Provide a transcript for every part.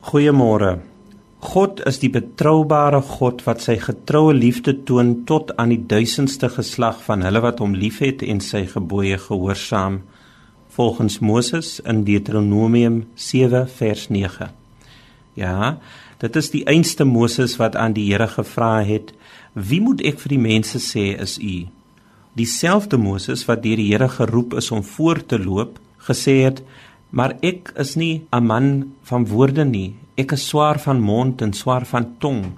Goeiemôre. God is die betroubare God wat sy getroue liefde toon tot aan die duisendste geslag van hulle wat hom liefhet en sy gebooie gehoorsaam volgens Moses in Deuteronomium 7 vers 9. Ja, dit is die einste Moses wat aan die Here gevra het: "Wie moet ek vir die mense sê is u?" Dieselfde Moses wat deur die Here geroep is om voor te loop, gesê het: Maar ek is nie 'n man van woorde nie. Ek is swaar van mond en swaar van tong.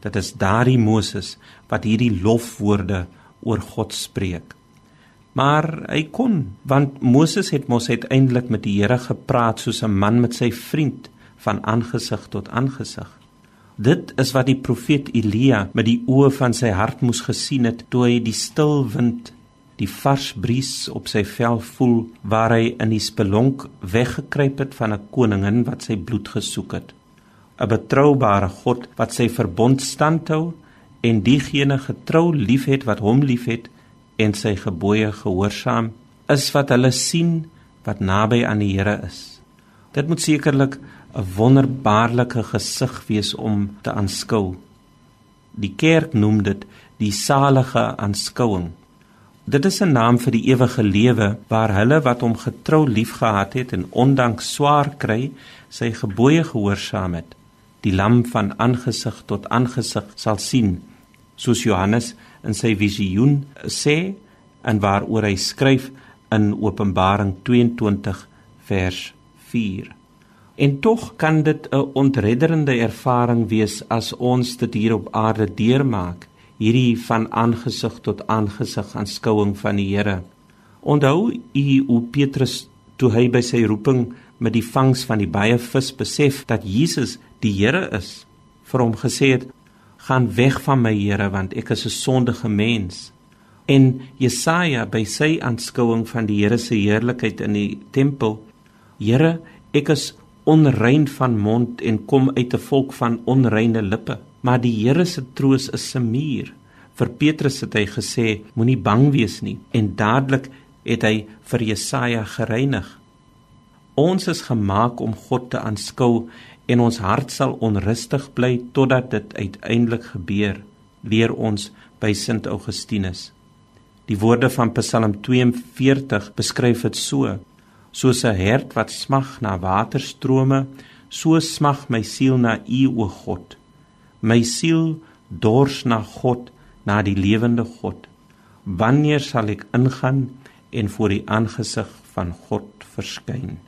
Dit is daardie Moses wat hierdie lofwoorde oor God spreek. Maar hy kon, want Moses het mos uiteindelik met die Here gepraat soos 'n man met sy vriend van aangesig tot aangesig. Dit is wat die profeet Elia met die oë van sy hart moes gesien het toe hy die stil wind die vars bries op sy vel voel waar hy in die spelonk weggekruip het van 'n koningin wat sy bloed gesoek het. 'n betroubare God wat sy verbond standhou en diegene getrou liefhet wat hom liefhet en sy gebooie gehoorsaam is wat hulle sien wat naby aan die Here is. Dit moet sekerlik 'n wonderbaarlike gesig wees om te aanskou. Die kerk noem dit die salige aanskouing Dit is 'n naam vir die ewige lewe waar hulle wat hom getrou liefgehad het en ondanks swaar kry, sy gebooie gehoorsaam het, die lam van aangesig tot aangesig sal sien, soos Johannes in sy visioen sê en waaroor hy skryf in Openbaring 22 vers 4. En tog kan dit 'n ontredderende ervaring wees as ons dit hier op aarde deurmaak hierdie van aangesig tot aangesig aanskouing van die Here. Onthou u hoe Petrus toe hy by sy roeping met die vangs van die baie vis besef dat Jesus die Here is, vir hom gesê het: "Gaan weg van my, Here, want ek is 'n sondige mens." En Jesaja by sy aanskouing van die Here se heerlikheid in die tempel: "Here, ek is onrein van mond en kom uit 'n volk van onreine lippe." Maar die Here se troos is se muur. Vir Petrus het hy gesê, moenie bang wees nie en dadelik het hy vir Jesaja gereinig. Ons is gemaak om God te aanskou en ons hart sal onrustig bly totdat dit uiteindelik gebeur, leer ons by Sint Augustinus. Die woorde van Psalm 42 beskryf dit so: Soos 'n hert wat smag na waterstrome, so smag my siel na U o God. My siel dors na God, na die lewende God. Wanneer sal ek ingaan en voor die aangesig van God verskyn?